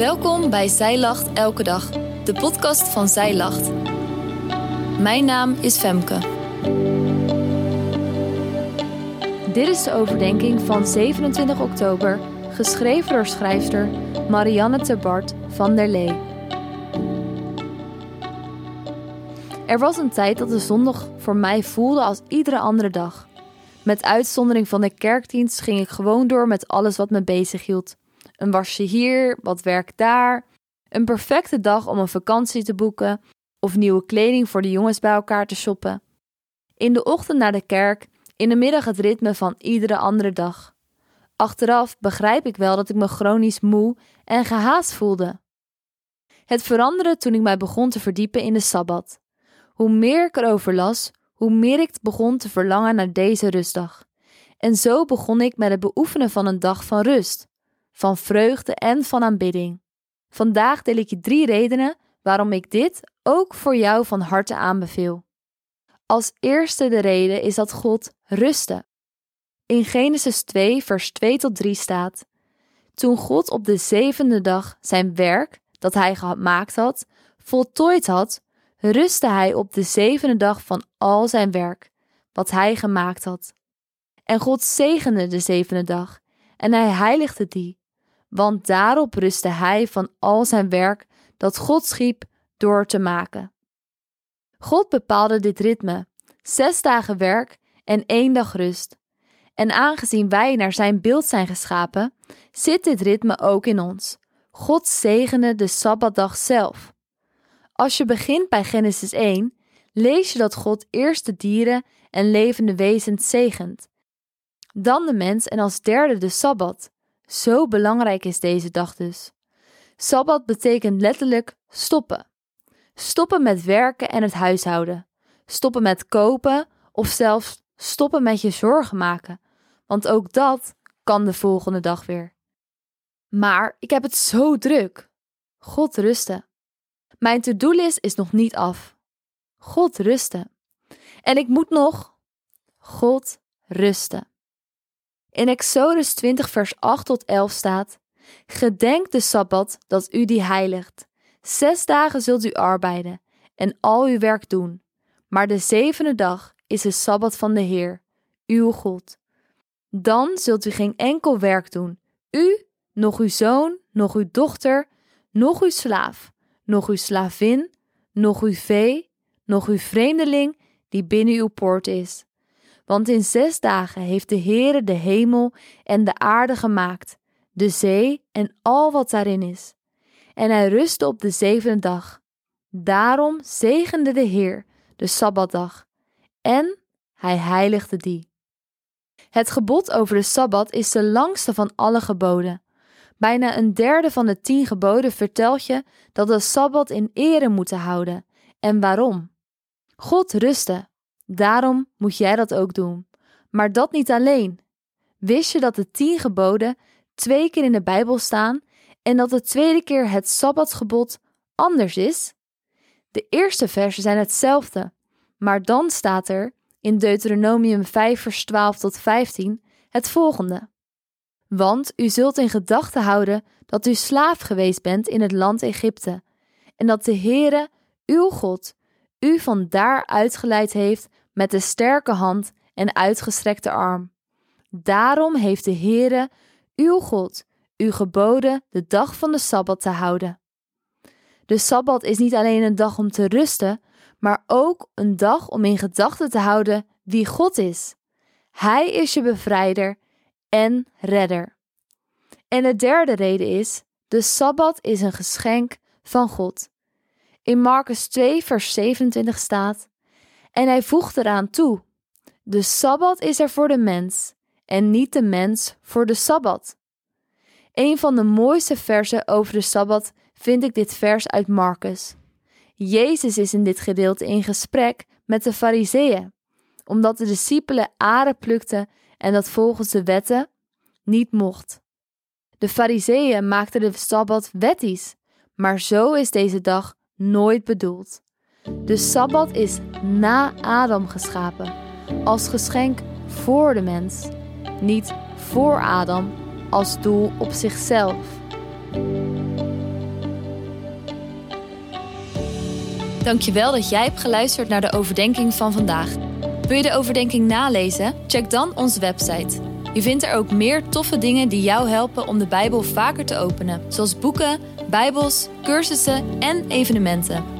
Welkom bij Zij Lacht Elke Dag, de podcast van Zij Lacht. Mijn naam is Femke. Dit is de overdenking van 27 oktober, geschreven door schrijfster Marianne Terbart van der Lee. Er was een tijd dat de zondag voor mij voelde als iedere andere dag. Met uitzondering van de kerkdienst ging ik gewoon door met alles wat me bezig hield. Een wasje hier, wat werk daar. Een perfecte dag om een vakantie te boeken of nieuwe kleding voor de jongens bij elkaar te shoppen. In de ochtend naar de kerk, in de middag het ritme van iedere andere dag. Achteraf begrijp ik wel dat ik me chronisch moe en gehaast voelde. Het veranderde toen ik mij begon te verdiepen in de sabbat. Hoe meer ik erover las, hoe meer ik begon te verlangen naar deze rustdag. En zo begon ik met het beoefenen van een dag van rust, van vreugde en van aanbidding. Vandaag deel ik je drie redenen waarom ik dit ook voor jou van harte aanbeveel. Als eerste de reden is dat God rustte. In Genesis 2, vers 2 tot 3 staat: Toen God op de zevende dag zijn werk, dat hij gemaakt had, voltooid had, rustte hij op de zevende dag van al zijn werk, wat hij gemaakt had. En God zegende de zevende dag, en hij heiligde die, want daarop rustte hij van al zijn werk dat God schiep door te maken. God bepaalde dit ritme, zes dagen werk en één dag rust. En aangezien wij naar zijn beeld zijn geschapen, zit dit ritme ook in ons. God zegende de Sabbatdag zelf. Als je begint bij Genesis 1, lees je dat God eerst de dieren en levende wezens zegent. Dan de mens en als derde de Sabbat. Zo belangrijk is deze dag dus. Sabbat betekent letterlijk stoppen. Stoppen met werken en het huishouden. Stoppen met kopen of zelfs stoppen met je zorgen maken. Want ook dat kan de volgende dag weer. Maar ik heb het zo druk. God rusten. Mijn to-do-list is nog niet af. God rusten. En ik moet nog God rusten. In Exodus 20, vers 8 tot 11 staat: Gedenk de sabbat dat u die heiligt. Zes dagen zult u arbeiden en al uw werk doen. Maar de zevende dag is de sabbat van de Heer, uw God. Dan zult u geen enkel werk doen, u, nog uw zoon, nog uw dochter, nog uw slaaf, nog uw slavin, nog uw vee, nog uw vreemdeling die binnen uw poort is. Want in zes dagen heeft de Heere de hemel en de aarde gemaakt, de zee en al wat daarin is. En hij rustte op de zevende dag. Daarom zegende de Heer de Sabbatdag en hij heiligde die. Het gebod over de Sabbat is de langste van alle geboden. Bijna een derde van de tien geboden vertelt je dat de Sabbat in ere moeten houden. En waarom? God rustte. Daarom moet jij dat ook doen. Maar dat niet alleen. Wist je dat de tien geboden twee keer in de Bijbel staan en dat de tweede keer het Sabbatsgebod anders is? De eerste versen zijn hetzelfde, maar dan staat er in Deuteronomium 5 vers 12 tot 15 het volgende. Want u zult in gedachten houden dat u slaaf geweest bent in het land Egypte, en dat de Heere, uw God, u van daar uitgeleid heeft met de sterke hand en uitgestrekte arm. Daarom heeft de Heere, uw God, u geboden de dag van de Sabbat te houden. De Sabbat is niet alleen een dag om te rusten, maar ook een dag om in gedachten te houden wie God is. Hij is je bevrijder en redder. En de derde reden is: de sabbat is een geschenk van God. In Marcus 2, vers 27 staat: En hij voegt eraan toe: De sabbat is er voor de mens, en niet de mens voor de sabbat. Een van de mooiste versen over de sabbat vind ik dit vers uit Marcus. Jezus is in dit gedeelte in gesprek met de Fariseeën, omdat de discipelen aren plukten en dat volgens de wetten niet mocht. De Fariseeën maakten de Sabbat wettisch, maar zo is deze dag nooit bedoeld. De Sabbat is na Adam geschapen, als geschenk voor de mens, niet voor Adam als doel op zichzelf. Dankjewel dat jij hebt geluisterd naar de overdenking van vandaag. Wil je de overdenking nalezen? Check dan onze website. Je vindt er ook meer toffe dingen die jou helpen om de Bijbel vaker te openen, zoals boeken, Bijbels, cursussen en evenementen.